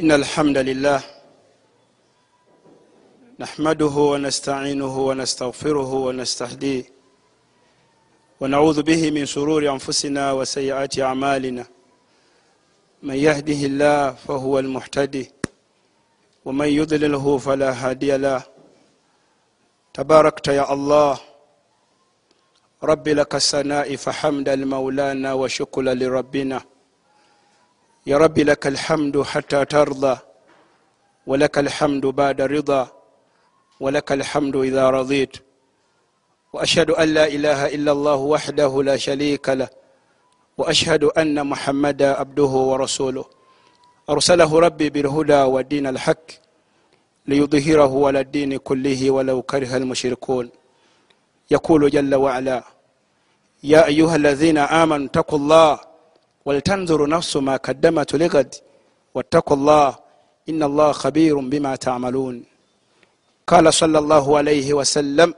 إن الحمد لله نحمده ونستعينه ونستغفره ونستهديه ونعوذ به من شرور أنفسنا وسيئات أعمالنا. من يهده الله فهو المحتدي ومن يضلله فلا هادي له. تباركت يا الله. رب لك الثناء فحمد المولانا وشكر لربنا. ya rabbi laka alhamdu hatta tarda walaka alhamdu bada rida walaka alhamdu idha radit واشهد ان لا اله الا الله وحده لا شريك له واشهد ان محمدا عبده ورسوله. ارسله ربي بالهدى ودين الحق ليظهره على الدين كله ولو كره المشركون. يقول جل وعلا يا ايها الذين امنوا اتقوا الله ولتنظر نفس ما قدمت لغد واتقوا الله إن الله خبير بما تعملون قال صلى الله عليه وسلم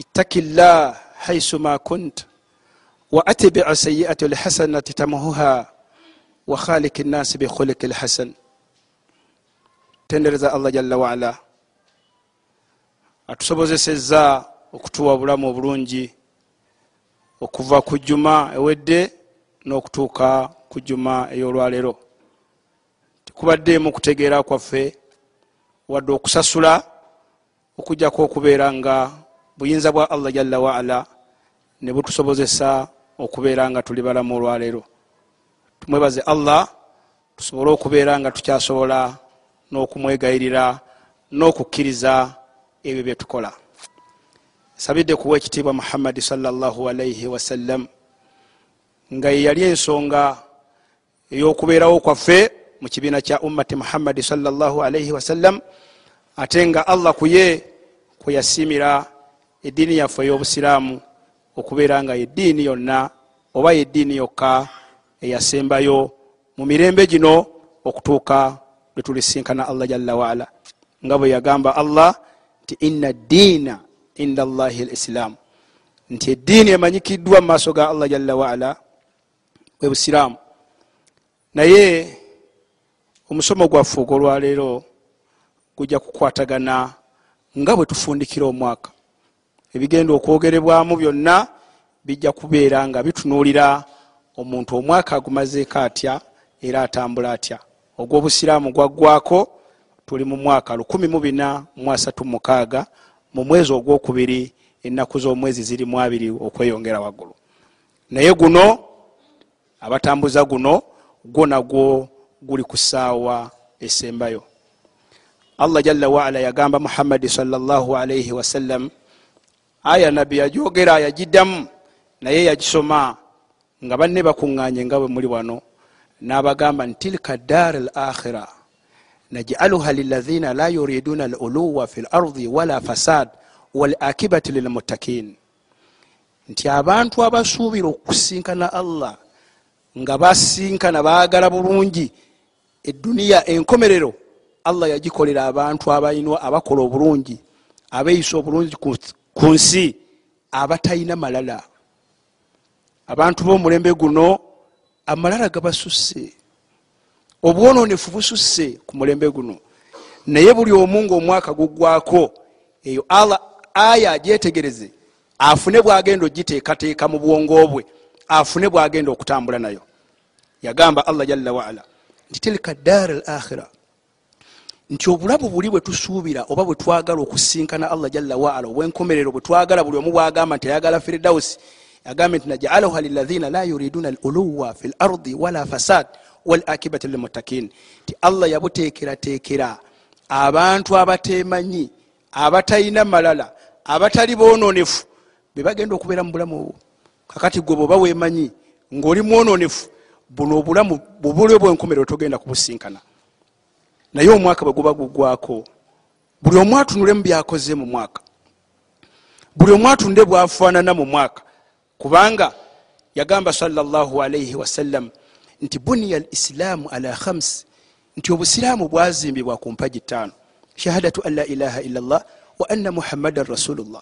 اتق الله حيثما كنت وأتبع سيئة الحسنة تمهها وخالق الناس بخلق الحسن tendereza allah jalla waala atusobozesezza okutuwa obulamu obulungi okuva ku juma ewedde n'okutuuka ku juma ey'olwaleero. Tekubaddemu kutegeera kwaffe wadde okusasula okujjako okubeera nga buyinza bwa allah jalla waala ne butusobozesa okubeera nga tuli balamu olwaleero. Tumwebaze allah tusobole okubeera nga tukyasobola n'okumwegayirira n'okukkiriza ebyo byetukola sabidde kuwa ekitiibwa muhammadi salaalaihi wasallam nga ye yali ensonga ey'okubeerawo kwaffe mu kibiina kya ummati muhammadi salaalaihi wasallam ate nga allah ku ye kwe yasiimira eddiini yaffe ey'obusiraamu okubeera nga yeddiini yonna oba yeddiini yokka eyasembayo mu mirembe gino okutuuka lwe tulisinkana allah jalla waala nga bwe yagamba allah nti inna ddiina inda allahi lisilaamu nti eddiini emanyikiddwa mu maaso ga allah jalla waala bwe busiraamu. Naye omusomo gwaffe ogwolwaleero gujja kukwatagana nga bwe tufundikira omwaka. Ebigenda okwogerebwamu byonna bijja kubeera nga bitunuulira omuntu omwaka agumazeeko atya era atambula atya. Ogw'obusiraamu gwaggwako tuli mu mwaka 1436 mu mwezi ogwokubiri ennaku z'omwezi zirimu abiri okweyongera waggulu. Naye guno abatambuza guno gwo nagwo guli ku ssaawa esembayo. Allah jalla waala yagamba muhammadi salaalaihi wasallam aya nabbi yajogera yagiddamu naye yagisoma nga banne bakuŋŋanye nga bwe muli wano n'abagamba nti tilka dar al akhira najaluha lilahina la yuriduna al uluwa fi lardi wala fasad walakibati lilmuttakin nti abantu abasuubira okusinkana allah nga basinkana baagala bulungi. Eduniya enkomerero allah yagikolera abantu abainwa abakola obulungi abeeyisa obulungi ku nsi abatalina malala. Abantu b'omulembe guno amalala gabasusse. Obwononefu bususse ku mulembe guno. Naye buli omu ngaomwaka guggwako eyo allah aya agyetegereze afune bwagenda ogiteekateeka mu bwongo bwe afune bwagenda okutambula nayo. Yagamba allah jalla waala nti tilka dar al akhira nti obulamu buli bwe tusuubira oba bwe twagala okusinkana allah jalla waala obwenkomerero bwe twagala buli omu bwagamba nti ayagala firdausi agambye nti najalaha lilahina la yuriduna al uluwa fi lardi wala fasad walakibati lilmuttakin nti allah yabuteekerateekera abantu abatemanyi abatalina malala abatali bononefu bebagenda okubeera mu bulamu obwo kakati gwe bweoba wemanyi ngaoli mwononefu buno obulamu bubuli bwenkomerero togenda kubusinkana. Naye omwaka bwe guba gugwako buli omu atunulemu byakoze mu mwaka. Buli omu atunde bwafaanana mu mwaka. Kubanga yagamba salaalaihi wasallam nti buniya lislaamu ala khams nti obusiraamu bwazimbibwa ku mpagi ttaano. Shahadatu an la ilaha illa llah wa anna muhammadan rasulullah.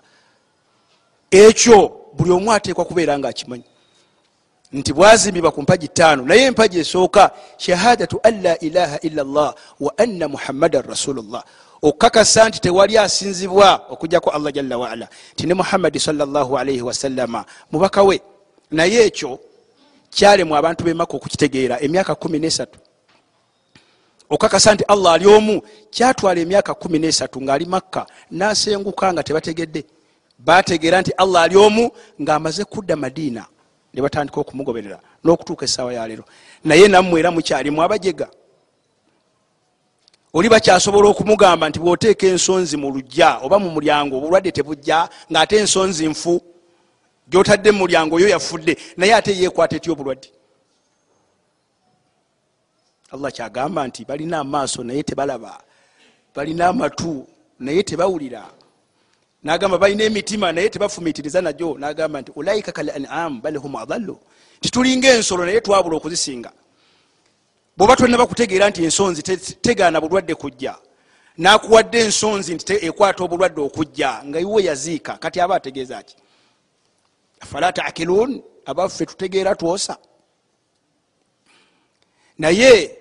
Ekyo buli omu ateekwa kubeera nga akimanyi. Nti bwazimbibwa ku mpagi ttaano naye empagi esooka shahadatu an la ilaha illa llah wa anna muhammadan rasulullah. Okukakasa nti tewali asinzibwa okujjako allah jalla waala. Ti ne muhammadi salaalaihi wasallama mubaka we. Naye ekyo kyalemu abantu bemaka okukitegeera emyaka kumi nesatu. Okakasa nti allah ali omu kyatwala emyaka kumi nesatu ngaali makka nasenguka nga tebategedde bategeera nti allah ali omu ngaamaze kudda madiina ne batandika okumugoberera n'okutuuka essaawa yaleero naye nammwe era mukyalimu abajega oli bakyasobola okumugamba nti bwoteeka ensonzi mu lujja oba mu mulyango obulwadde tebujja ng'ate ensonzi nfu gyotadde mu mulyango oyo yafudde naye ate yeekwata etya obulwadde? Allah kyagamba nti balina amaaso naye tebalaba balina amatu naye tebawulira nagamba balina emitima naye tebafumitiriza najo nagamba nti ulaika kal anam bal hum adallu. Titulinga ensolo naye twabula okuzisinga. Bwoba tolina bakutegeera nti ensonzi tegaana bulwadde kujja nakuwadde ensonzi nti ekwata obulwadde okujja nga iwe yaziika kati aba ategeeza ki? Afala takilun abaffe tutegeera twosa. Naye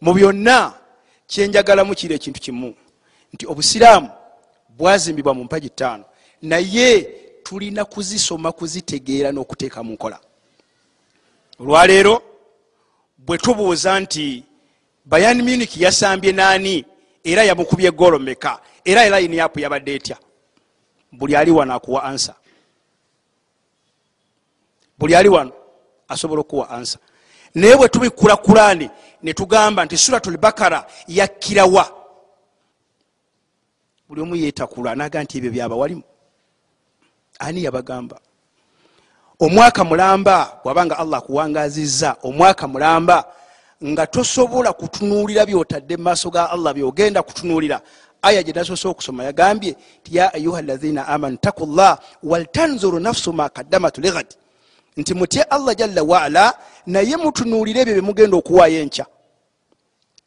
mu byonna kyenjagalamu kiri ekintu kimu nti obusiraamu bwazimbibwa mu mpagi ttaano. Naye tulina kuzisoma kuzitegeera n'okuteeka mu nkola. Olwaleero bwe tubuuza nti bayan muniki yasambye naani era yamukubye golo meka era layini yapu yabadde etya? Buli ali wano akuwa ansa buli ali wano asobola okuwa ansa naye bwe tubikula kurani netugamba nti suratul bakara yakkirawa buli omu yetakula naga nti ebyo byabawalimu ani yabagamba? Omwaka mulamba bwabanga allah akuwangaziza omwaka mulamba nga tosobola kutunuulira byotadde mumaaso ga allah byogenda kutunuulira. Aya gyenasoose okusoma yagambye nti ya ayuha lazina amanu taku llah waltanzuru nafsu ma kaddamat ligad nti mutye allah jalla waala naye mutunuulire ebyo byemugenda okuwaayo enkya.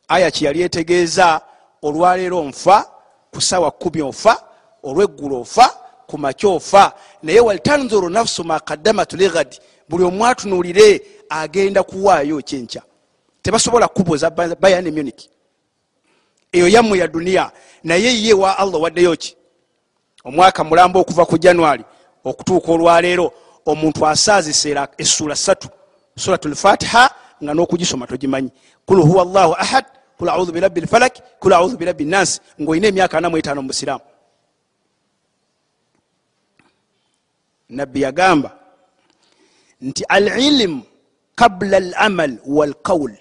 Aya kyeyali etegeeza olwaleero nfa ku sawa kumi ofa olweggulu ofa ku makyo ofa. Naye waltanzuru nafsu ma kaddamat ligad buli omwatunuulire agenda kuwaayo kyenkya. Tebasobola kubuuza bayan immunity eyo yammwe ya duniya naye ye wa allah waddeyo ki? Omwaka mulamba okuva ku january okutuuka olwaleero omuntu asaazisa essula satu surat lfatiha nga n'okugisoma togimanyi. Kul huwa llahu ahad kul audhu birabbi lfalak kul audhu birabbi nnansi ngaolina emyaka anamu etaano mu busiraamu nabbi yagamba nti al ilimu kabula al amal walqaul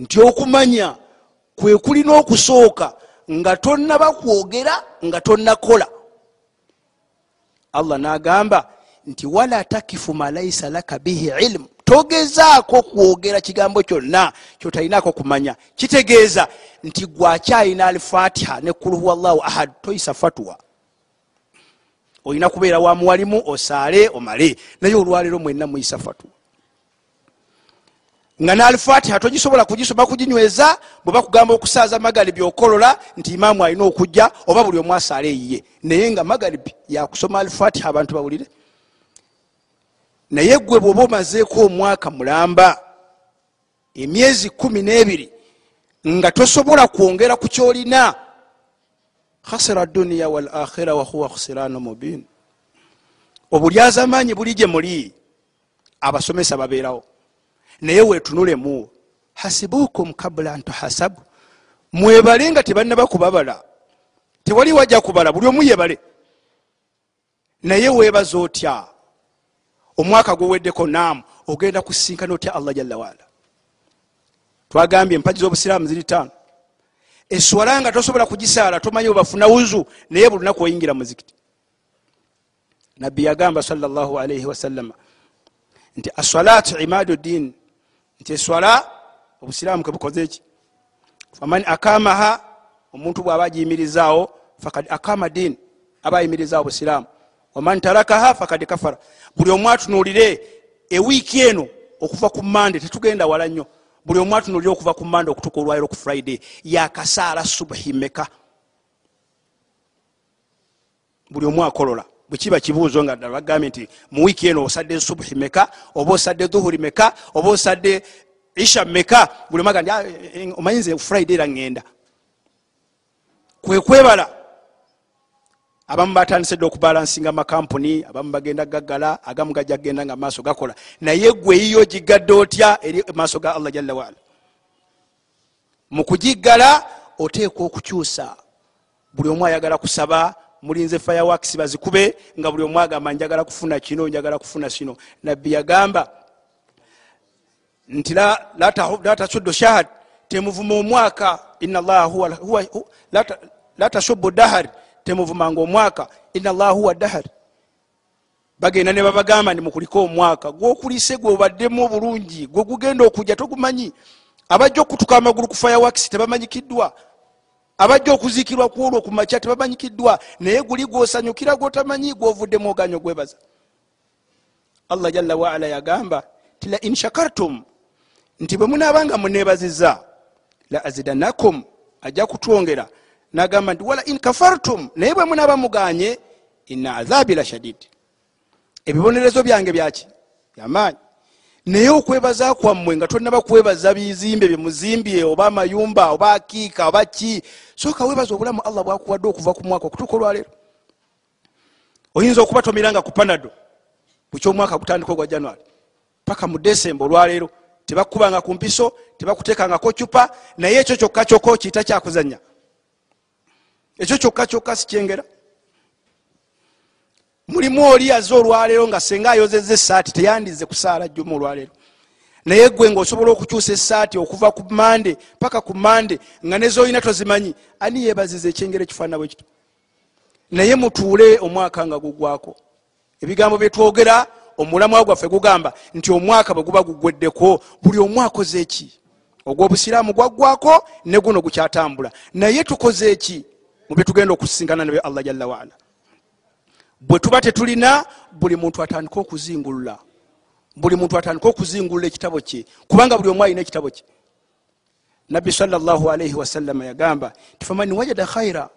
nti okumanya kwe kulina okusooka nga tonnaba kwogera nga tonnakola allah nagamba nti wala takifu malaisa laka bihi ilimu togezaako kwogera kigambo kyonna kyotalinako kumanya. Kitegeeza nti gwakyalina alfatiha ne kulhuwa llahu ahad toyisa fatwa. Olina kubeera wamuwalimu osaale omale. Naye olwaleero mwenna muyisa fatwa. Nga nalfatiha togisobola kugisoma kuginyweza bweba kugamba okusaaza magalibi okolola nti imaamu alina okujja oba buli omu asaale eyiye naye nga magalibi yakusoma alfatiha abantu bawulire naye gwe bwoba omazeeko omwaka mulamba emyezi kumi n'ebiri nga tosobola kwongera ku kyolina khasira duniya wal akhira wahuwa khusiranu mubin. Obulyazamaanyi buli gye muli abasomesa babeerawo. Naye wetunulemu hasibukum kabula ntuhasabu mwebale nga tebanaba kubabala tewali wajja kubala buli omu yebale. Naye weebaza otya omwaka gweweddeko naamu ogenda kusinkana otya allah jalla waala? Twagambye empaji z'obusiraamu ziri taano eswala nga tosobola kugisaala tomanyi obafuna wuzu naye buli lunaku oyingira muzikiti nabbi yagamba salaalaihi wasallama nti aswalaatu imadu ddin nti eswala obusiraamu kebukoze eki faman akamaha omuntu bw'aba agiyimirizaawo fakad akama din aba ayimirizaawo busiraamu waman tarakaha fakad kafara. Buli omu atunuulire ewiiki eno okuva ku mande tetugenda wala nnyo. Buli omu atunuulire okuva ku mande okutuuka olwaliro ku friday. Yakasaala subuhi meka. Buli omu akolola. Bwekiba kibuuzo nga ddala bagambye nti mu wiiki eno osadde subuhi meka oba osadde dhuhuri meka oba osadde isha meka buli omaga ndi "Ah, eh, omanyi nze friday era ŋŋenda. Kwekwebala abamu batandise dde okubalansinga makampuni abamu bagenda gaggala agamu gajja kgenda nga maaso gakola. Naye gwe eyiyo gigadde otya eri maaso ga allah jalla waala? Mu kugiggala oteekwa okukyusa. Buli omu ayagala kusaba mulinze fireworks bazikube nga buli omu agamba njagala kufuna kino njagala kufuna kino. Nabbi yagamba nti la- la ta- la tasuddu shahad temuvuma omwaka ina llaha huwa- huwa- hu- la ta- la tasubbu dahar temuvumanga omwaka ina llaha huwa dahar. Bagenda ne babagamba ndi mukuliko omwaka. Gwokulise gwe obaddemu obulungi gwe gugenda okujja togumanyi. Abajja okutuka amagulu ku fireworks tebamanyikiddwa. Abajja okuziikirwa ku olwo ku makya tebamanyikiddwa. Naye guli gwosanyukira gwotamanyi gwovuddemu oganya ogwebaza allah jalla waala yagamba ti la in shakartum nti bwe munaabanga muneebaziza la azidanakum ajja kutwongera nagamba nti wala in kafartum naye bwe munaaba muganye ina adhabi la shadidi ebibonerezo byange byaki byamaanyi naye okwebaza kwammwe nga tonaba kwebaza bizimbe byemuzimbye oba amayumba oba akiika oba ki? Sooka webaza obulamu allah bwakuwadde okuva ku mwaka okutuuka olwaleero. Oyinza okuba tomiranga ku panado bukyomwaka gutandika ogwa january paka mu desemba olwaleero. Tebakubanga ku mpiso tebakutekangako cupa naye ekyo kyokka kyokka okiyita kyakuzanya ekyo kyokka kyokka sikyengera. Mulimu oli aze olwaleero nga senga ayozeza esaati teyandize kusaala jjuma olwaleero. Naye gwe ngaosobola okukyusa esaati okuva ku mande paka ku mande nga nezolina tozimanyi ani yebaziza ekyengero ekifaanana bwe kito naye mutuule omwaka nga gugwako ebigambo byetwogera omulamwa gwaffe gugamba nti omwaka bwe guba gugweddeko buli omu akoze eki ogwobusiraamu gwaggwako ne guno gukyatambula. Naye tukoze eki mu byetugenda okusisinkana nabyo allah jalla waala bwe tuba tetulina buli muntu atandika okuzingulula. Buli muntu atandika okuzingulula ekitabo kye kubanga buli omu alina ekitabo kye. Nabbi salllahalaihi wasallama yagamba ti faman wajada khaira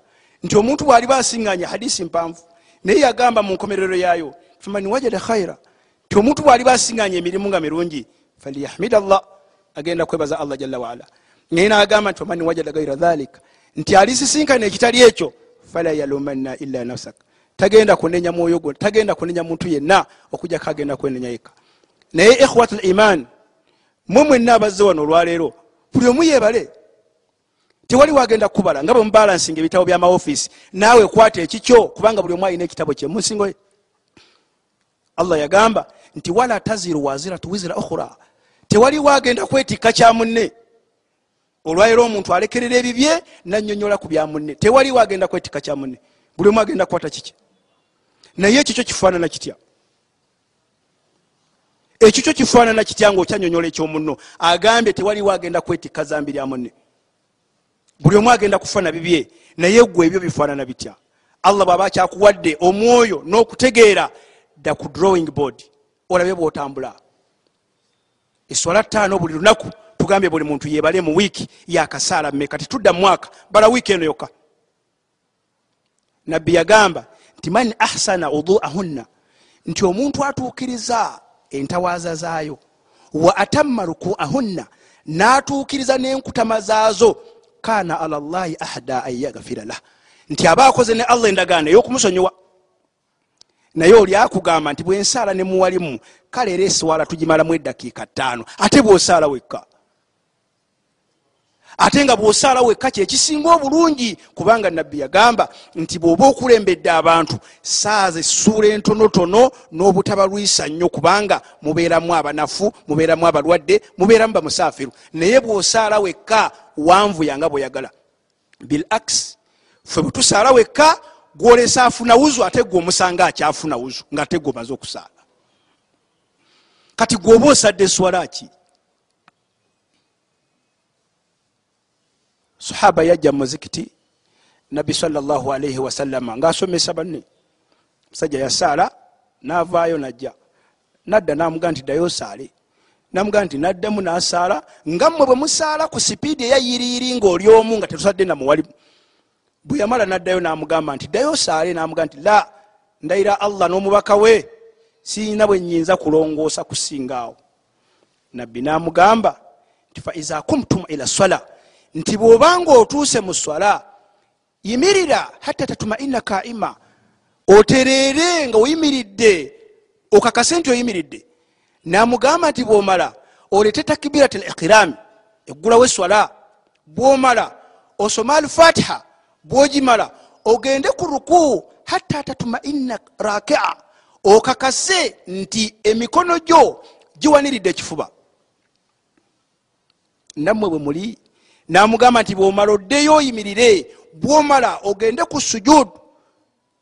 nti omuntu bwaliba asiŋŋanya hadisi mpanvu naye yagamba mu nkomerero yayo faman wajada khaira nti omuntu bwaliba asiŋŋanya emirimu nga mirungi faliyahmid allah agenda kwebaza allah jalla waala naye nagamba nti faman wajada gaira dhalika nti alisisinkana ekitali ekyo fala yalumanna illa nafsak. Tagenda kunenya mwoyo gwo tagenda kunenya muntu yenna okujjako agenda kwenenya yekka naye ikhwat liman mwe mwenna abazze wano olwaleero buli omu yebale tewali wagenda kukubala nga bwe mubalansinga ebitabo byamaofiisi naawe kwata ekikyo kubanga buli omu alina ekitabo kye munsingo ye. Allah yagamba nti wala taziru waziratu wizira ukhura tewali wagenda kwetikka kya munne olwaleero omuntu alekerera ebibye nanyonyola ku bya munne. Tewali wagenda kwetikka kya munne. Buli omu agenda kukwata kiki? Naye ekikyo kifaanana kitya? Ekikyo kifaanana kitya nga okyanyonyola ekyomunno? Agambye tewali wagenda kwetikka zambi lya munne. Buli omu agenda kufana bibye naye gwe ebyo bifaanana bitya? Allah bw'aba kyakuwadde omwoyo n'okutegeera dda ku drawing board. Olabe bwotambula. Eswala ttaano buli lunaku tugambye buli muntu yebale mu wiiki yakasaala mmeka? Tetudda mwaka bala wiiki eno yokka. Nabbi yagamba nti man ahsana uduahunna nti omuntu atuukiriza entawaaza zaayo wa atamma rukuahunna n'atuukiriza n'enkutama zaazo kaana ala llahi ahda an yagfira lah. Nti aba akoze ne allah endagaano ey'okumusonyiwa. Naye oli akugamba nti bwensaala ne muwalimu kale era eswala tugimalamu eddakiika ttaano ate bw'osaala wekka ate nga bw'osaala wekka kyekisinga obulungi kubanga nabbi yagamba nti bw'oba okulembedde abantu saaza essuula entonotono n'obutabalwisa nnyo kubanga mubeeramu abanafu mubeeramu abalwadde mubeeramu bamusaafiru. Naye bw'osaala wekka wanvu yanga bweyagala bil aks ffe bwe tusaala wekka gwolesa afuna wuzu ate gwe omusanga akyafuna wuzu ngaate gwe omaze okusaala. Kati gweoba osadde eswala ki sahaba yajja mumuzikiti nabbi salllahalaihi wasallama ngaasomesa banne. Musajja yasaala navaayo najja. Nadda namugaa nti ddayo osaale. Namugaa nti naddamu nasaala nga mmwe bwe musaala ku sipiidi eyayiriyiri ngaoli omu nga tetusadde namuwalimu bwe yamala naddayo namugamba nti ddayo osaale namugaa nti la ndayira allah n'omubaka we. Siyina bwe nyinza kulongoosa kusingaawo nabbi n'amugamba nti faiza kumtum ila swala nti bw'obanga otuuse mu swala yimirira hatta tatumaina kaima otereere nga oyimiridde okakase nti oyimiridde. Namugamba nti bwomala olete takibirat al ikirami eggulawo eswala bwomala osome alfatiha bwogimala ogende ku ruku hatta tatumaina rakia okakase nti emikono gyo giwaniridde ekifuba. Nammwe bwe muli namugamba nti bwomala oddeyo oyimirire bwomala ogende ku sujudu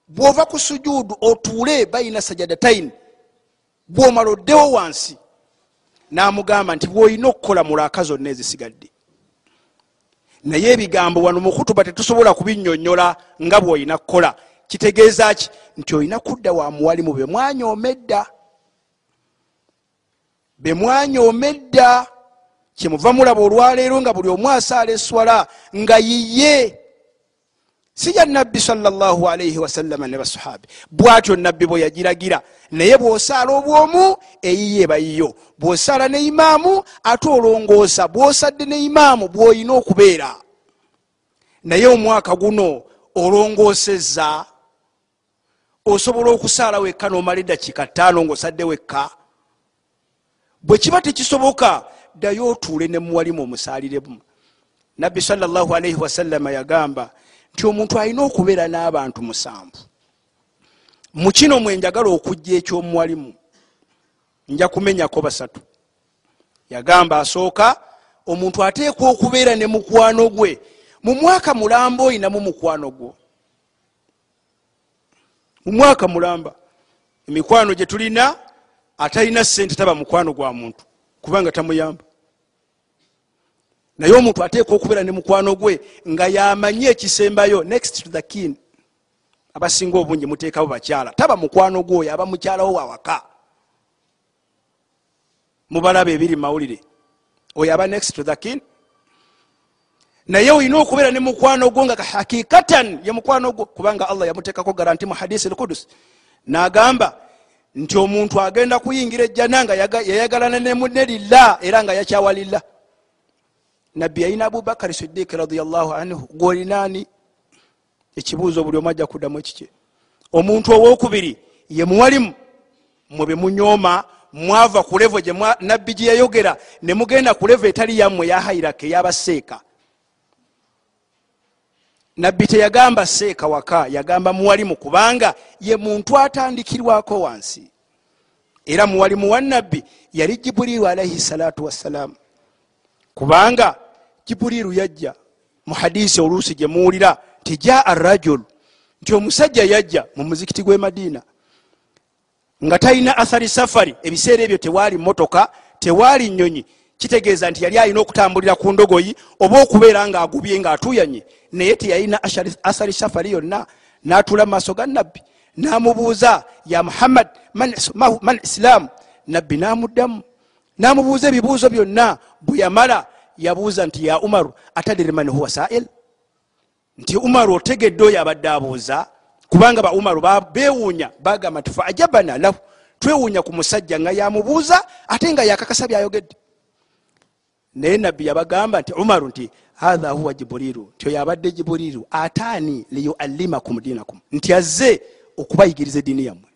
bwova ku sujudu otuule bayina sajadataini bwomala oddewo wansi. Namugamba nti bwoyina okukola mulaaka zonna ezisigadde. Naye ebigambo wano mukutuba tetusobola kubinyonyola nga bwoyina kukola. Kitegeeza ki? Nti olina kudda wa muwalimu bemwanyoomedda bemwanyoomedda kyemuva mulaba olwaleero nga buli omu asaala eswala nga yiye. Sija nabbi salaalaihi wasallama ne basahabi. Bwatyo nabbi bwe yagiragira naye bwosaala obwomu eyiye bayiyo bwosaala ne imaamu ate olongoosa bwosadde ne imaamu bwoyina okubeera. Naye omwaka guno olongoosezza. Osobola okusaala wekka nomala eddakiika ttaano ngaosadde wekka. Bwe kiba tekisoboka ddayo otuule ne muwalimu omusaaliremu nabbi salaalaihi wasallama yagamba nti omuntu alina okubeera n'abantu musanvu. Mu kino mwe njagala okujja ekyomuwalimu. Nja kumenyako basatu. Yagamba asooka omuntu ateekwa okubeera ne mukwano gwe mu mwaka mulamba oyinamu mukwano gwo. Mu mwaka mulamba emikwano gye tulina atalina sente taba mukwano gwa muntu kubanga tamuyamba. Naye omuntu ateeka okubeera ne mukwano gwe nga yamanyi ekisembayo next to the kin abasinga obungi muteekawo bakyala. Taba mukwano gwoyo aba mukyalawo wawaka mubalaba ebiri mumawulire oyo aba next to the kin naye olina okubeera ne mukwano gwo nga hakikatan ye mukwano gwo kubanga allah yamuteekako garanti mu hadisi lkudus nagamba nti omuntu agenda kuyingira ejjana nga yayagalana ne lillah era nga yakyawa lillah nabbi yalina abubakari sidiiki radiallahu anhu. Gwolinaani ekibuuzo buli omu ajja kuddamu ekikye. Omuntu owokubiri ye muwalimu mwebe munyooma mwava ku levo nabbi gye yayogera ne mugenda ku levo etali yammwe yahairaka eyabaseeka nabbi teyagamba seeka waka yagamba muwalimu kubanga ye muntu atandikirwako wansi. Era muwalimu wa nabbi yali jibuliru alaihi salatu wassalamu kubanga jibuliru yajja mu hadisi oluusi gyemuwulira nti jaa rajul nti omusajja yajja mu muzikiti gwe madiina. Nga talina athari safari ebiseera ebyo tewaali motoka tewaali nyonyi kitegeeza nti yali alina okutambulira ku ndogoyi oba okubeera nga agubye nga atuyanye naye teyalina athari safari yonna n'atuula mu maaso ga nabbi n'amubuuza ya muhammad man islaamu nabbi n'amuddamu. N'amubuuza ebibuuzo byonna bwe yamala yabuuza nti ya umaru atadiri man huwa sail? Nti umaru otegedde oyo abadde abuuza kubanga ba umaru bewuunya bagamba nti faajabana lahu. Twewuunya ku musajja nga yamubuuza ate nga yakakasa byayogedde naye nabbi yabagamba nti umaru nti hatha huwa jibuliru nti oyo abadde jibuliru ataani liyuallimakum dinakum nti azze okubayigiriza eddiini yammwe.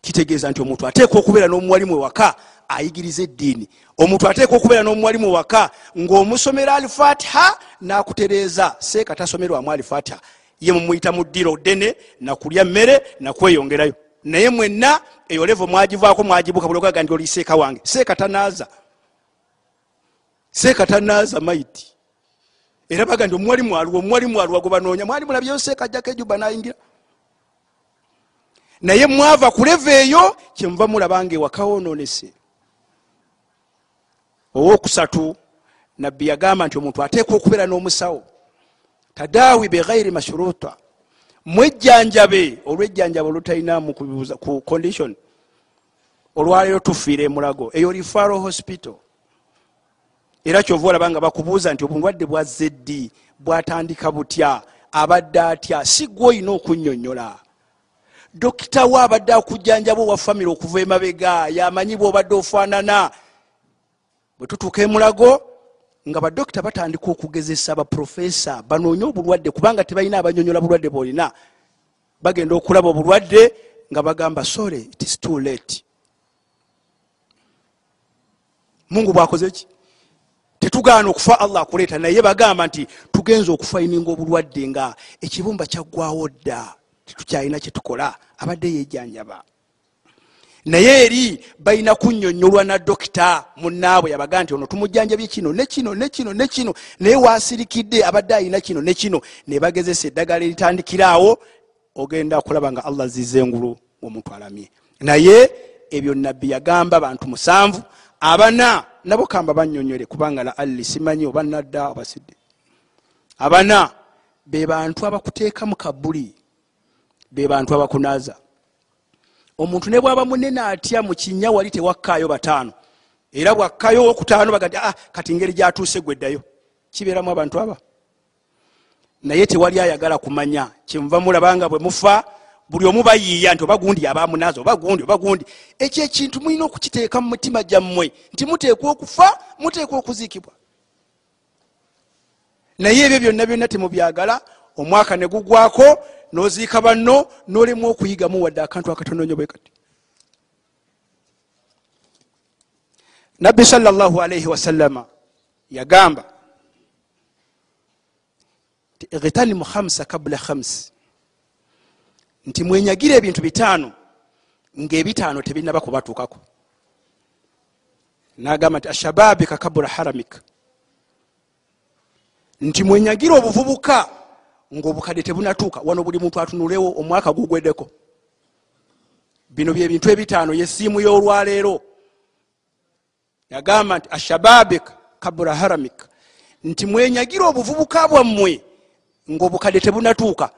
Kitegeeza nti omuntu ateeka okubeera n'omuwalimu ewaka ayigiriza eddiini. Omuntu ateeka okubeera n'omuwalimu waka ng'omusomera alifatiha nakutereeza. Seeka tasomerwamu alifatiha ye mumuyita mu ddiro ddene nakulya mmere nakweyongerayo naye mwenna eyo levo mwagivaako mwagibuka bulogaga ndi oli seeka wange. Seeka tanaaza seeka tanaaza maiti. Era baga nti omuwalimu aluwa omuwalimu aluwa gwe banoonya mwali mulabyeyo seeka ajjako ejuba nayingira. Naye mwava ku levo eyo kyemuva mulabanga ewaka wonoonese owokusatu nabbi yagamba nti omuntu ateeka okubeera n'omusawo tadaawi beghairi mashruta. Mwejjanjabe olwejjanjaba olutalinamu ku condition olwaleero tufiire emulago. Eyo rifaro hospital era kyova olaba nga bakubuuza nti obulwadde bwazze ddi bwatandika butya? Abadde atya? Si gwe olina okunyonyola. Dokita we abadde akujjanjaba owa famire okuva emabega yamanyi bwobadde ofaanana? Bwe tutuuka emulago nga badokita batandika okugezesa baprofesa banoonye obulwadde kubanga tebalina abanyonyola bulwadde bwolina. Bagenda okulaba obulwadde nga bagamba sore it is too late. Mungu bwakoze ki tetugaana okufa allah akuleeta. Naye bagamba nti tugenza okufayininga obulwadde nga ekibumba kyaggwawo dda tetukyalina kyetukola abadde yejjanjaba naye eri balina kunyonyolwa na dokita munaabwe yabaga nti ono tumujjanjabye kino nekino nekino nekino naye wasirikidde abadde alina kino nekino nebagezesa eddagala eritandikiraawo ogenda kulaba nga allah ziza engulu omuntu alamye. Naye ebyo nabbi yagamba bantu musanvu abana nabo kamba banyonyole kubanga la alli simanyi oba nadda obasidde abana be bantu abakuteeka mu kabuli be bantu abakunaaza. Omuntu ne bwaba munene atya mu kinya wali tewakkaayo bataano era bwakkayo okutaano bagati ah, kati ngeri gyatuuse gweddayo kibeeramu abantu aba. Naye tewali ayagala kumanya kyemuva mulabanga bwe mufa buli omu bayiiya nti oba gundi abamunaaza oba gundi oba gundi. Ekyo ekintu mulina okukiteeka mu mutima gyammwe nti muteekwa okufa muteekwa okuziikibwa. Naye ebyo byonna byonna temubyagala omwaka ne gugwako noziika banno nolemu okuyigamu wadde akantu akatononyo bwe kati. Nabbi salaalaihi wasallama yagamba nti ightanimu khamsa kabula khamsi nti mwenyagira ebintu bitaano ngaebitaano tebinaba kubatuukako nagamba nti ashababika kabula haramika nti mwenyagira obuvubuka ngaobukadde tebunatuuka. Wano buli muntu atunulewo omwaka gugweddeko. Bino byebintu ebitaano yesiimu y'olwaleero. Yagamba nti ashababik kabura haramik. Nti mwenyagira obuvubuka bwammwe ngaobukadde tebunatuuka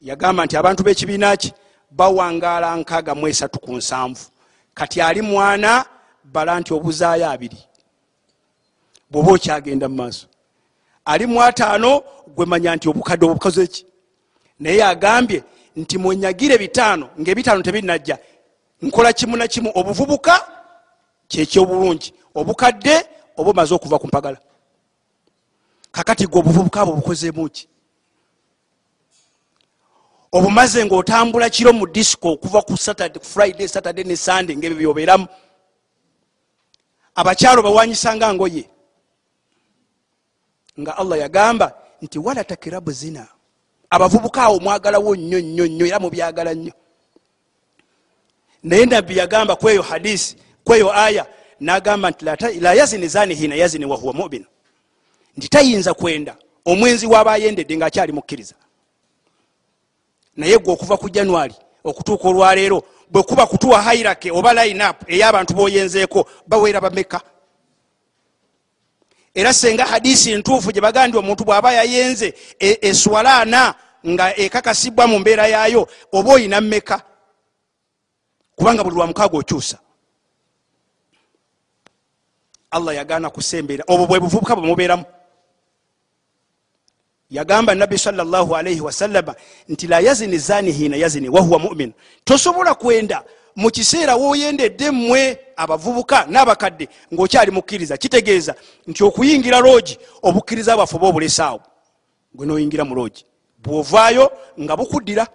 yagamba nti abantu b'ekibiina ki? Bawangaala nkaaga mu esatu ku nsanvu. Kati ali mwana bala nti obuzaayo abiri. Bwoba okyagenda mu maaso. Ali mu ataano gwemanya nti obukadde obukoze ki? Naye agambye nti mwenyagire bitaano ngaebitaano tebinajja nkola kimu na kimu. Obuvubuka kyekyobulungi obukadde oba omaze okuva ku mpagala. Kakati gwe obuvubuka bwe bukozemuki obumaze ngaotambula kiro mu disco okuva ku friday saturday ne sunday ngaebyo byobeeramu abakyalo bawanyisanga ngoye. Nga allah yagamba nti wala takirabu zina. Abavubuka awo mwagalawo nnyo nnyo nnyo era mubyagala nnyo. Naye nabbi yagamba kweyo hadisi kweyo aya nagamba nti la yazini zani hina yazini wahuwa mumin. Nti tayinza kwenda. Omwenzi wabayendedde ngaakyali mukkiriza naye gwe okuva ku january okutuuka olwaleero bwekuba kutuwa hairake oba lineup ey'abantu boyenzeeko baweera bameka era senga hadisi ntuufu gyebaga ndi omuntu bw'aba yayenze eswalaana nga ekakasibwa mu mbeera yaayo oba oyina mmeka kubanga buli lwamukaaga okyusa. Allah yagaana kusembeera obwo bwe buvubuka bwe mubeeramu yagamba nabbi salaalaihi wasallama nti la yazini zani hina yazini wahuwa mumin. Tosobola kwenda mu kiseera woyendedde mmwe abavubuka n'abakadde ng'okyali mukkiriza kitegeeza nti okuyingira loogi obukkiriza bwaffe oba obulesaawo gwe noyingira mu loogi bwovaayo nga bukuddira.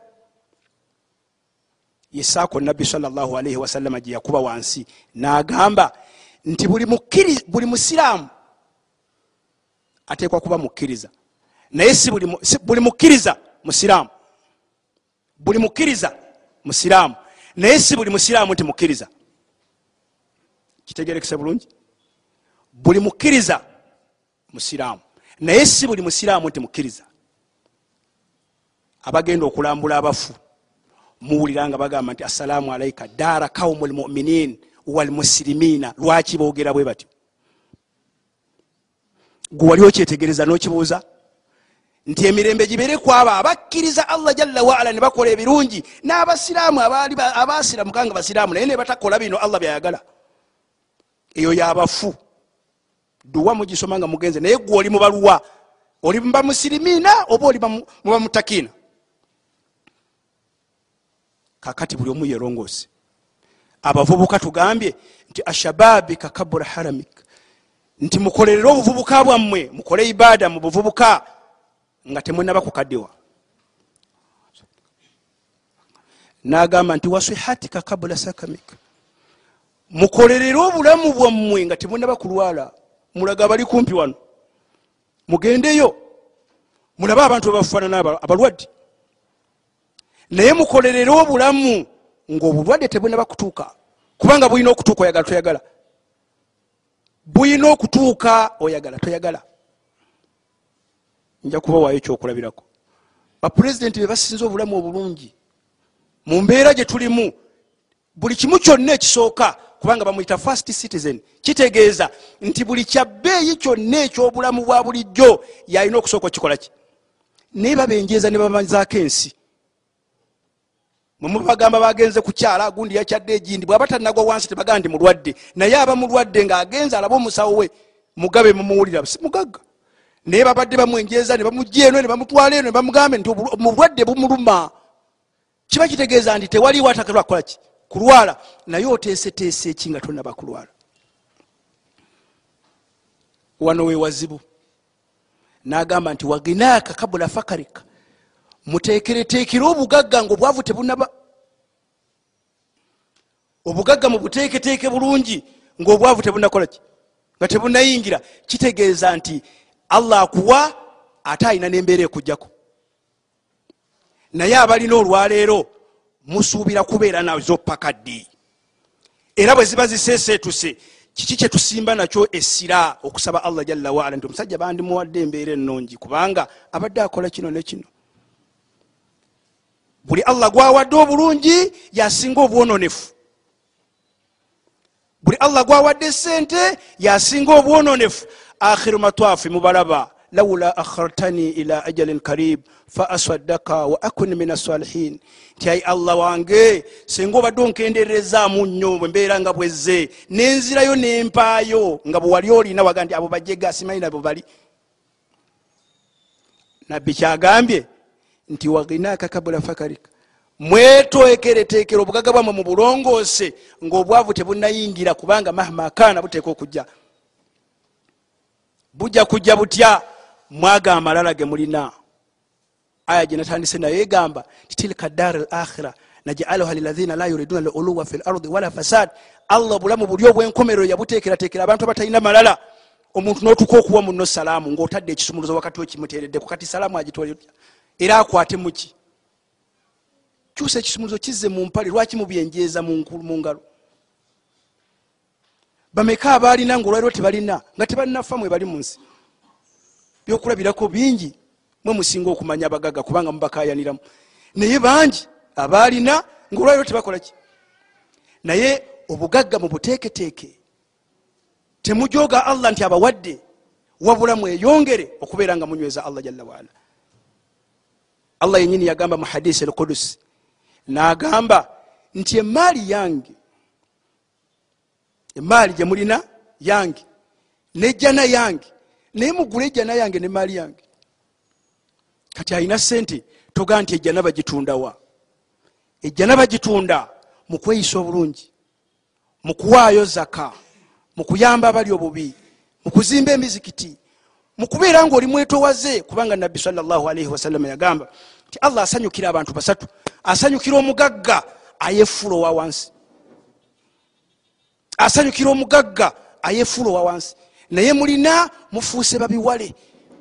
Yesaako nabbi salaalaihi wasallama gye yakuba wansi n'agamba nti buli musiraamu ateekwa kuba mukkiriza naye si buli mukkiriza musiraamu. Buli mukkiriza musiraamu. Naye si buli musiraamu nti mukkiriza. Kitegerekese bulungi? Buli mukkiriza musiraamu. Naye si buli musiraamu nti mukkiriza. Abagenda okulambula abafu muwulira nga bagamba nti assalaamu alaika daara kaumu lmuminin walmusirimiina lwaki boogera bwe batyo? Gwe wali okyetegereza n'okibuuza nti emirembe gibere kwabo abakkiriza allah jalla waala ne bakola ebirungi n'abasiraamu abasiramukanga basiraamu naye nebatakola bino allah byayagala. Eyo yabafu. Duwa mugisoma nga mugenze naye gwe oli mubaluwa oli mubamusirimiina oba oli mubamutakina kakati buli omu yerongose abavubuka tugambye nti ashababi kakabura haramik. Nti mukolerere obuvubuka bwammwe mukole ibaada mu buvubuka nga temwenaba kukaddewa nagamba nti wasihatika kabula sakamika mukolerere obulamu bwammwe nga temwenaba kulwala mulaga abali kumpi wano. Mugendeyo. Mulabe abantu bebafaanana abalwadde. Naye mukolerere obulamu ngaobulwadde tebwenaba kutuuka. Kubanga bulina okutuuka oyagala toyagala. Bulina okutuuka oyagala toyagala nja kubawaayo ekyokulabirako bapulezidenti bebasinza obulamu obulungi. Mu mbeera gye tulimu buli kimu kyonna ekisooka kubanga bamwita first citizen kitegeeza nti buli kyabbeeyi kyonna ekyobulamu bwa bulijjo yalina okusooka okikolaki naye babenjeeza ne bamazaako ensi. Mwemubagamba bagenze kukyala gundi yakyadde egindi bwaba tanagwa wansi tebagaa ndi mulwadde. Naye aba mulwadde ngaagenze alabe omusawo we mugabe mumuwulira si mugagga naye babadde bamwenjeeza nebamujja eno nebamutwala eno nebamugambe nti mulwadde bumuluma kiba kitegeeza nti tewaliwo atakerwa kukolaki kulwala. Naye oteeseteese eki nga tonaba kulwala wano wewazibu nagamba nti waginaaka kabula fakarika. Muteekereteekere obugagga nga obwavu tebunaba obugagga mubuteeketeeke bulungi ngaobwavu tebunakolaki nga tebunayingira kitegeeza nti allah akuwa ate alina nembeera ekujjako. Naye abalina olwaleero musuubira kubeera nazo paka ddi? Era bwe ziba ziseeseetuse kiki kyetusimba nakyo essira okusaba allah jalla waala nti omusajja bandimuwadde embeera ennungi kubanga abadde akola kino ne kino. Buli allah gwawadde obulungi yasinga obwononefu. Buli allah gwawadde sente yasinga obwononefu akhiru matwafi mubalaba laula akhartani ila ajalin karib fa asaddaka wa akun min asalihin nti ai allah wange singa obadde onkendererezaamu nnyo bwembeera nga bwezze nenzirayo nempaayo nga bwewali olina waga nti abo bajega simanyi nabo bali nabbi kyagambye nti waginaka kabula fakarika mwetwekeretekera obugaga bwamwe mu bulongoose ngaobwavu tebunayingira kubanga mahma kaana buteeka okujja bujja kujja butya mwagamba lala ge mulina. Aya gyenatandise nayo egamba ti tilka dar al akhira najalaha lilahina la yuriduna luluwa fi lardi wala fasad allah obulamu buli obwenkomerero yabutekeratekera abantu abatalina malala. Omuntu notuka okuwa muno salaamu ngaotadde ekisumuluzo wakati wekimutereddeku kati salaamu agitwale era akwate muki kyusa ekisumuluzo kizze mu mpale lwaki mubyenjeeza mu ngalo bameka abaalina ngaolwaliro tebalina nga tebalinafa mwe bali mu nsi. Byokulabirako bingi mwe musinga okumanya abagaga kubanga mubakayaniramu naye bangi abaalina ngaolwaliro tebakolaki naye obugagga mu buteeketeeke temujoga allah nti abawadde wabula mweyongere okubeera nga munyweza allah jalla waala. Allah yenyini yagamba mu hadisi al kudusi nagamba nti emaali yange emaali gyemulina yange nejjana yange naye mugule ejjana yange nemaali yange kati alina sente toga nti ejjana bagitundawa ejjana bagitunda mukweyisa obulungi mukuwaayo zaka mukuyamba abali obubi mukuzimba emizikiti mukubeera nga oli mwetowaze kubanga nabbi salllahalaihi wasallama yagamba nti allah asanyukira abantu basatu. Asanyukira omugagga ayefuula owa wansi asanyukira omugagga ayefuula owa wansi. Naye mulina mufuuse babiwale.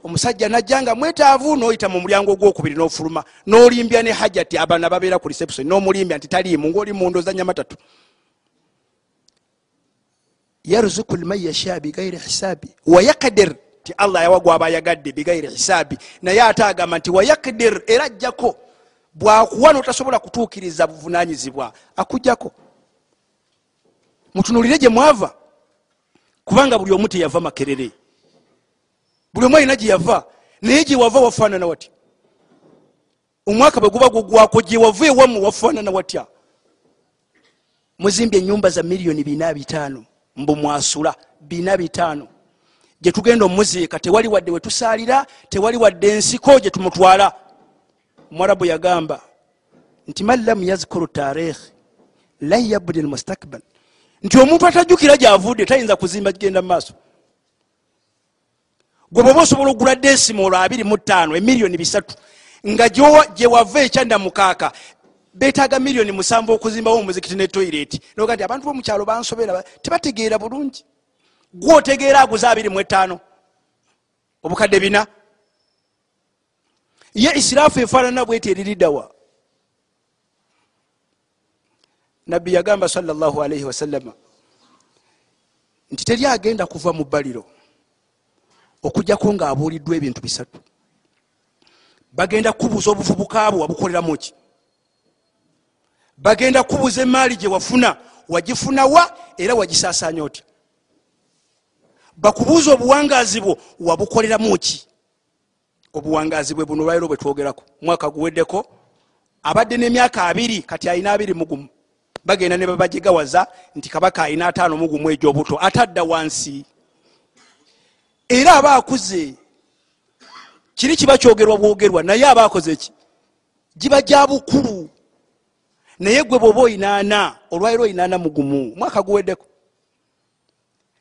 Omusajja najja nga mwetaavu noyita mu mulyango ogwokubiri nofuluma. Nolimbya ne hajati abaana babeera ku reception nomulimbya nti taliimu ngaoli mundoza nyamatatu. Yarzuku lman yasha bigairi hisaabi. Wayakadir ti allah yawa gwaba ayagadde bigairi hisaabi. Naye ate agamba nti wayakadir era ajjako. Bwakuwa notasobola kutuukiriza buvunanyizibwa akujjako mutunulire gye mwava. Kubanga buli omu teyava makerere. Buli omu alina gyeyava naye gyewava wafaanana watya? Omwaka bwe guba gugwako gyewava ewamu wafaanana watya? Muzimbye enyumba za miliyoni bina bitaano. Mbu mwasula bina bitaano. Gyetugenda omuziika tewali wadde wetusaalira tewali wadde ensiko gyetumutwala mwarabu yagamba nti man lam yazkuru tarikh lan yabudi lmustakbal nti omuntu atajjukira gyavudde tayinza kuzimba kigenda mumaaso gwe bwoba osobola okugula desima olwo 25 emiliyoni bisatu nga gyewava ekyanda mukaaka betaaga miliyoni musanvu okuzimbawo omuzikiti ne toireti noga nti abantu bomukyalo bansobera tebategeera bulungi. Gwe otegeera aguza 25 obukadde bina. Ye isiraafu efaanana bweti eririddawa nabbi yagamba salaalaihi wasallama nti teri agenda kuva mu bbaliro okujjako nga abuuliddwa ebintu bisatu. Bagenda kubuuza obuvubuka bwe wabukoleramu ki? Bagenda kubuuza emaali gye wafuna wagifuna wa era wagisaasanya otya? Bakubuuza obuwangaazi bwo wabukoleramu ki? Obuwangaazi bwe buno olwaliro bwe twogerako. Mwaka guweddeko abadde n'emyaka abiri kati alina abiri mugumu bagenda ne babagigawaza nti kabaka alina ataano mugumu egyobuto atadda wansi. Era aba akuze kiri kiba kyogerwa bwogerwa naye aba akoze ki? Giba gya bukulu. Naye gwe bwoba oyinaana olwaliro oyinaana mugumu mwaka guweddeko.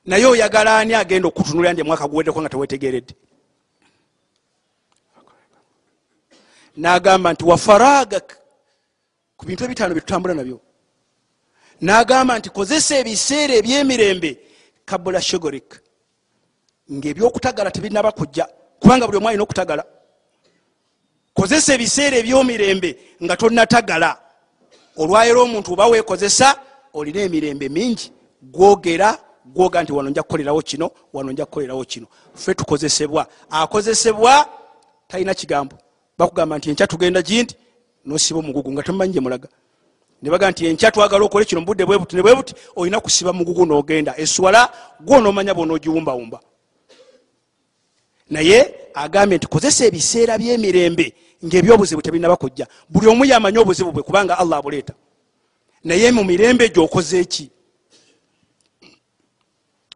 Naye oyagala ani agenda okutunulira ndi mwaka guweddeko nga tewetegeredde? Nagamba nti wafaragak ku bintu ebitaano byetutambula nabyo nagamba nti kozesa ebiseera ebyemirembe kabula shogorik ngaebyokutagala tebinaba kujja kubanga buli omu alina okutagala. Kozesa ebiseera ebyomirembe nga tonatagala olwayiro omuntu oba wekozesa olina emirembe mingi. Gwogera gwoga nti wano nja kukolerawo kino wano nja kukolerawo kino. Fe tukozesebwa. Akozesebwa talina kigambo. Bakugamba nti enkya tugenda gindi nosiba omugugu nga temumanyi gyemulaga nebaga nti enkya twagala okole kino mubudde bwebuti ne bwebuti olina kusiba mugugu nogenda eswala gwonomanya bonaogiwumbawumba naye agambye nti kozesa ebiseera byemirembe ngaebyobuzibu tebinaba kujja buli omu yamanyi obuzibu bwe kubanga allah abuleeta. Naye mu mirembe gyokoze eki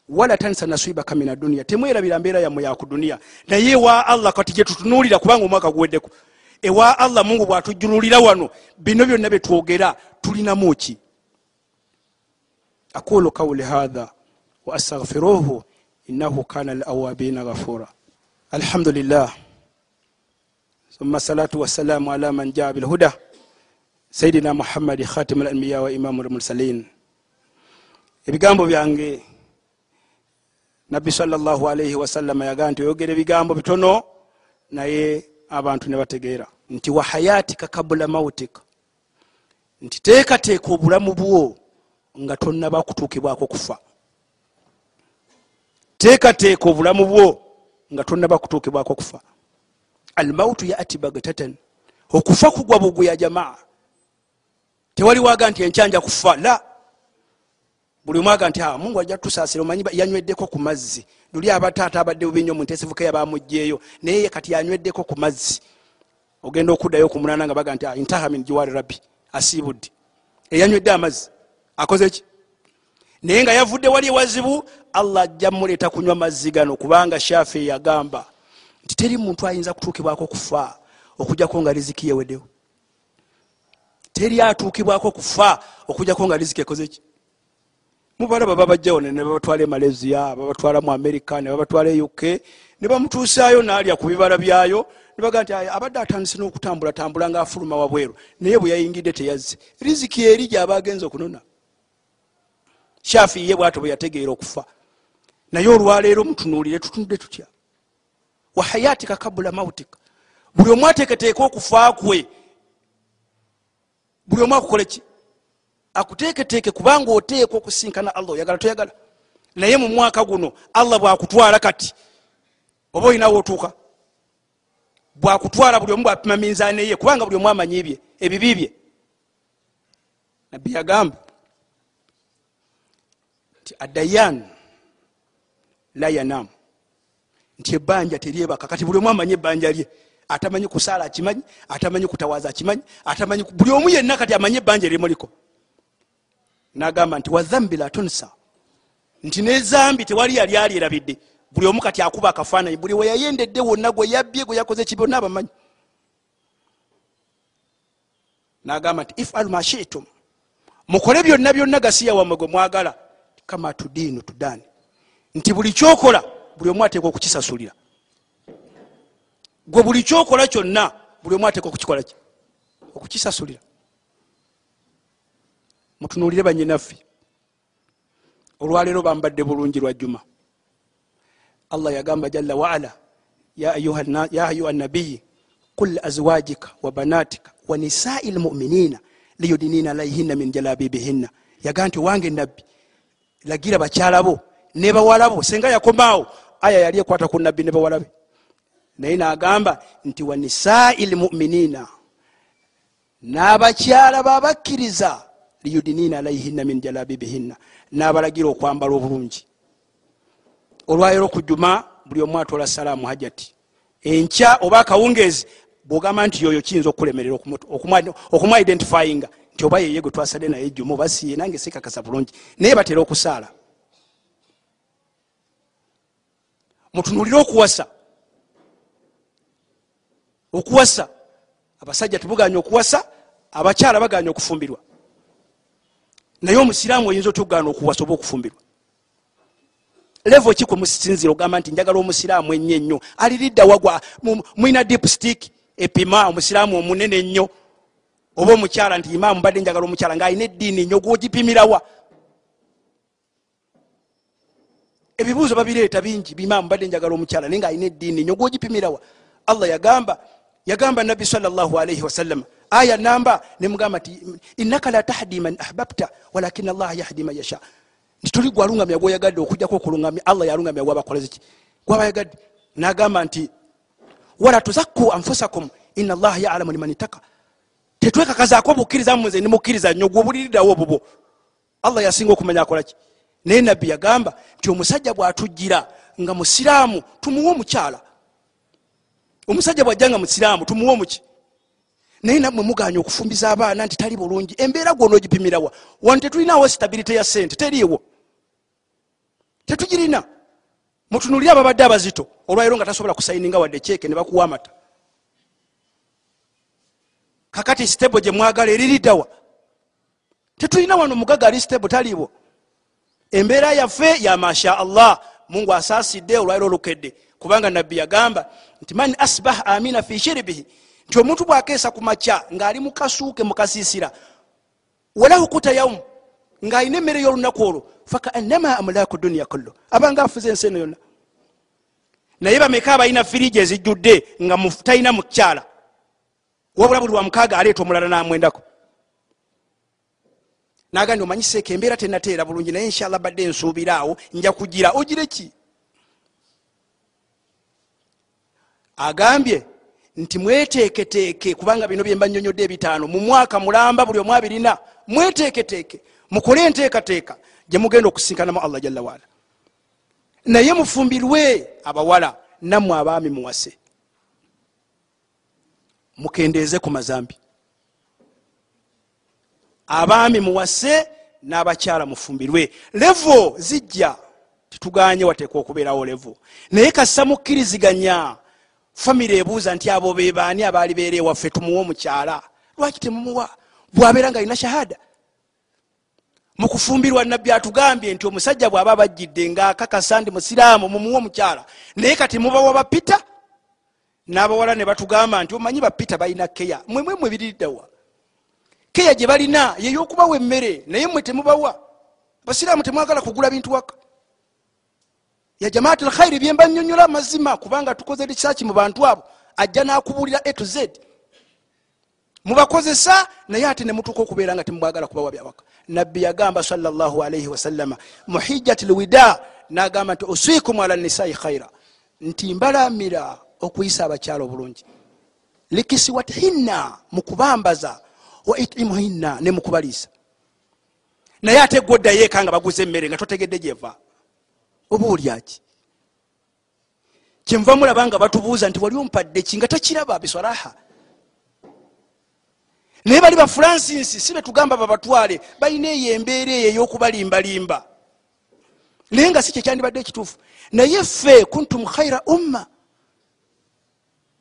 wala tansa naswibaka min aduniya temwerabira mbeera yammwe yaku duniya naye ewa allah kati gyetutunuulira kubanga omwaka guweddeko ewa allah mungu bwatujjululira wano bino byonna byetwogera tulinamu ki aqulu qawli hatha wa astaghfiruhu innahu kana lawabina ghafura alhamdulillah ثم الصلاة والسلام على من جاء بالهدى سيدنا محمد خاتم الأنبياء وإمام المرسلين ebigambo byange nabbi salllahu alaihi wasallama yagaa nti oyogera ebigambo bitono naye abantu ne bategeera nti wahayatika kabula mautika nti teekateeka obulamu bwo nga tonnaba kutuukibwako kufa. Teekateeka obulamu bwo nga tonnaba kutuukibwako kufa. Almautu yati bagtatan okufa kugwa bugwe ya jamaa. Tewali waga nti enkyanja kufa la buli omwaga nti ah, mungu ajja tusaasira omanyi yanyweddeko ku mazzi. Luli abataata abadde bubi nyo munteesifuka yabamugjeeyo naye kati yanyweddeko ku mazzi. Ogenda okuddayo okumunana nga baga nti ah, intaha min jiwari rabbi asiibudde eyanywedde amazzi. Akoze ki? Naye nga yavudde wali ewazibu allah ajja muleeta kunywa mazzi gano kubanga shafe yagamba nti teri muntu ayinza kutuukibwako kufa okujjako nga riziki yeweddewo teri atuukibwako kufa okujjako nga riziki ekozeki mubalaba babajjawo ne babatwala e malaysia babatwala mu america ne babatwala e uk ne bamutuusaayo naalya ku bibala byayo nebaga nti abadde atandise n'okutambulatambula ngaafuluma wabweru naye bwe yayingidde teyazze. Riziki eri gyaba agenza okunona. Shafi ye bwato bwe yategeera okufa. Naye olwaleero mutunuulire tutunudde tutya? Wahayatika kabula mautika buli omu ateeketeeka okufa kwe. Buli omu akukoleki akuteeketeeke kubanga oteeka okusinkana allah oyagala toyagala? Naye mu mwaka guno allah bwakutwala kati oba olinawo otuuka bwakutwala buli omu bwapima minzaani ye kubanga buli omu amanyi bye ebibi bye. Nabbi yagamba nti adayan la yanamu nti ebbanja teryebaka. Kati buli omu amanyi ebbanja lye atamanyi kusaala akimanyi atamanyi kutawaaza akimanyi atamanyi buli omu yenna kati amanyi ebbanja erimuliko nagamba nti wazambi la tunsa. Nti nezambi tewali yali alyerabidde buli omu kati akuba akafaananyi buli weyayendedde wonna gwe yabbye gwe yakoze ki byonna abamanyi. Nagamba nti ifalu mashitum mukole byonna byonna gasiya wammwe gwe mwagala. Kama tudiinu tudani nti buli kyokola buli omu ateeka okukisasulira gwe buli kyokola kyonna buli omu ateeka okukikola ki? Okukisasulira mutunulire banyinaffe olwaleero bambadde bulungi lwa juma allah yagamba jalla waala ya ayuha nabiyi qul azwajika wa banatika wa nisai lmuminina liyudinina alaihinna min jalabibihinna yagaa nti owange nabbi lagira bakyalabo ne bawalabo senga yakomaawo. Aya yali ekwata ku nabbi ne bawalabe naye nagamba nti wa nisai lmuminina n'abakyala babakkiriza liyudinina alaihinna min jalabibihinna. N'abalagira okwambala obulungi. Olwayiro ku juma buli omu atoola salaamu hajati enkya oba akawungeezi? Bwogamba nti yoyo kiyinza okulemerera okumu identifyinga nti oba yeye gwe twasadde naye juma oba siye nange sikakasa bulungi. Naye batera okusaala. Mutunulire okuwasa. Okuwasa. Abasajja tebuganya okuwasa abakyala baganya okufumbirwa naye omusiraamu oyinza otya okugana okuwasa oba okufumbirwa. Levo ki kwemusinzira ogamba nti njagala omusiraamu ennyo ennyo? Aliridda wagwa mwina dipstick epima omusiraamu omunene ennyo. Oba omukyala nti imaamu mbadde njagala omukyala ngaalina eddiini nnyo gwogipimirawa ebibuuzo babireeta bingi bimaamu mbadde njagala omukyala naye ngaalina eddiini nnyo gwogipimirawa allah yagamba yagamba nabbi salllahalaihi wasallama aya namba nemugamba nti innaka la tahdi man ahbabta walakina allaha yahdi man yasha. Nti tuli gwalungamya gwoyagadde okujjako okulungamya allah yalungamya gwabakolezeki gwabayagadde nagamba nti wala tuzakku anfusakum ina allaha yalamu liman itaka tetwekakazaako bukkiriza muze nimukkiriza nnyo gwobuliriddawo bubo. Allah yasinga okumanya akolaki naye nabbi yagamba nti omusajja bwatujjira nga musiraamu tumuwe omukyala omusajja bwajja nga musiraamu tumuwe omuki naye nammwe muganya okufumbiza abaana nti tali bulungi. Embeera gwona ogipimirawa wano tetulinawo stabilite ya sente teriiwo tetugirina. Mutunulire ababadde abazito olwaliro nga tasobola kusayininga wadde kyeke ne bakuwa amata. Kakati stebo gye mwagala eririddawa tetulina wano mugaga ali stebo taliiwo embeera yaffe ya masha allah mungu asaasidde olwaliro olukedde. Kubanga nabbi yagamba nti man asbah amina fi shiribihi nti omuntu bwakeesa ku makya ng'ali mukasuuke mukasiisira walahu kuta yaumu ng'alina emmere y'olunaku olwo fakaannama amulaku duniya kullo abanga afuze ensi eno yonna. Naye bameka abalina firiji ezijjudde nga talina mukyala wabula buli wamukaaga aleeta omulala namwendako. Naga ndi omanyiseeko embeera tenateera bulungi naye inshallah badde nsuubiraawo nja kugira. Ogireki agambye nti mweteeketeeke kubanga bino byemba nyonyodde ebitaano. Mu mwaka mulamba buli omu abirina mweteeketeeke mukole enteekateeka gyemugenda okusinkanamu allah jalla waala. Naye mufumbirwe abawala nammwe abaami muwase mukendeeze ku mazambi. Abaami muwase n'abakyala mufumbirwe. Levo zijja tituganye wateeka okubeerawo levo. Naye kassa mukkiriziganya famiry ebuuza nti abo bebaani abaali beera ewaffe tumuwe omukyala? Lwaki temumuwa bwabeera nga alina shahada mukufumbirwa nabbi atugambye nti omusajja bw'aba abajjidde ngaakakasa ndi musiraamu mumuwe omukyala naye kati mubawa bapita? N'abawala ne batugamba nti omanyi bapita balina keya? Mwemwe mwe biririddawa keya gye balina yeyokubawa emmere naye mmwe temubawa? Basiraamu temwagala kugula bintu waka ya jamaati lkhairi byemba nyonyola amazima kubanga tukoze risaaki mu bantu abo ajja nakubulira a to z. Mubakozesa naye ate nemutuuka okubeera nga temubagala kubawa byawaka nabbi yagamba salaalaihi wasallama muhijati lwida nagamba nti uswikum ala nisai khaira nti mbalamira okuyisa abakyala obulungi likisiwathinna mukubambaza. Wa itimuhinna nemukubaliisa naye ate gweoddayo eka nga baguza emmere nga totegedde gyeva oba olyaki kyenva mulaba nga batubuuza nti wali ompadde ki nga takiraba biswaraha naye bali bafransinsi si betugamba babatwale balina eyo embeera eyo eyokubalimbalimba. Naye nga si kyekyandibadde ekituufu. Naye ffe kuntum khaira umma.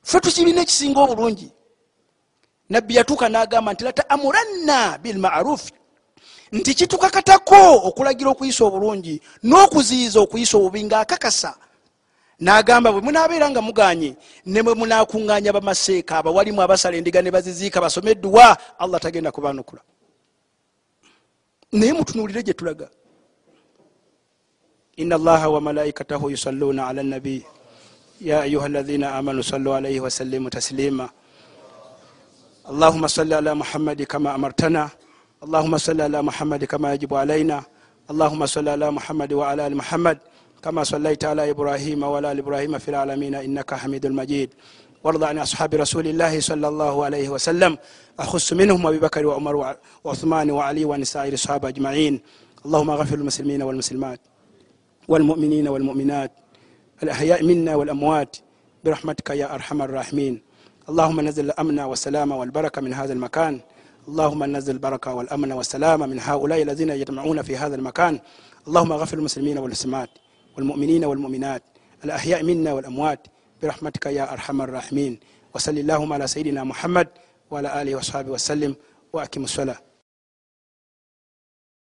Ffe tukirina ekisinga obulungi. Nabbi yatuuka n'agamba nti lataamuranna bilmarufi nti kitukakatako okulagira okuyisa obulungi n'okuziyiza okuyisa obubi ngaakakasa n'agamba bwe munaabeera nga muganye ne bwe munaakuŋŋaanya bamaseeka abawalimu abasala endiga ne baziziika basome edduwa allah tagenda kubanukula. Naye mutunuulire gye tulaga. Ina allaha wa malaikatahu yusalluuna ala nabi. Ya ayuha alladhina amanu sallu alaihi wasallimu taslima. Allahuma salli ala muhammadi kama amartana allahuma sali ala muhammadi kama yajibu alaina allahuma sali ala muhammadi waala ali muhammad كما صليت على إبراهيم وعلى آل إبراهيم في العالمين إنك حميد المجيد وارض عن أصحاب رسول الله صلى الله عليه وسلم أخص منهم أبي بكر وعمر وعثمان وعلي ونساء الصحابة أجمعين اللهم اغفر المسلمين والمسلمات والمؤمنين والمؤمنات الأحياء منا والأموات برحمتك يا أرحم الراحمين اللهم نزل الأمن والسلام والبركة من هذا المكان اللهم نزل البركه والامن والسلام من هؤلاء الذين يجتمعون في هذا المكان اللهم اغفر المسلمين والمسلمات والمؤمنين والمؤمنات الاحياء منا والاموات برحمتك يا ارحم الراحمين وصل اللهم على سيدنا محمد وعلى اله وصحبه وسلم واقم الصلاه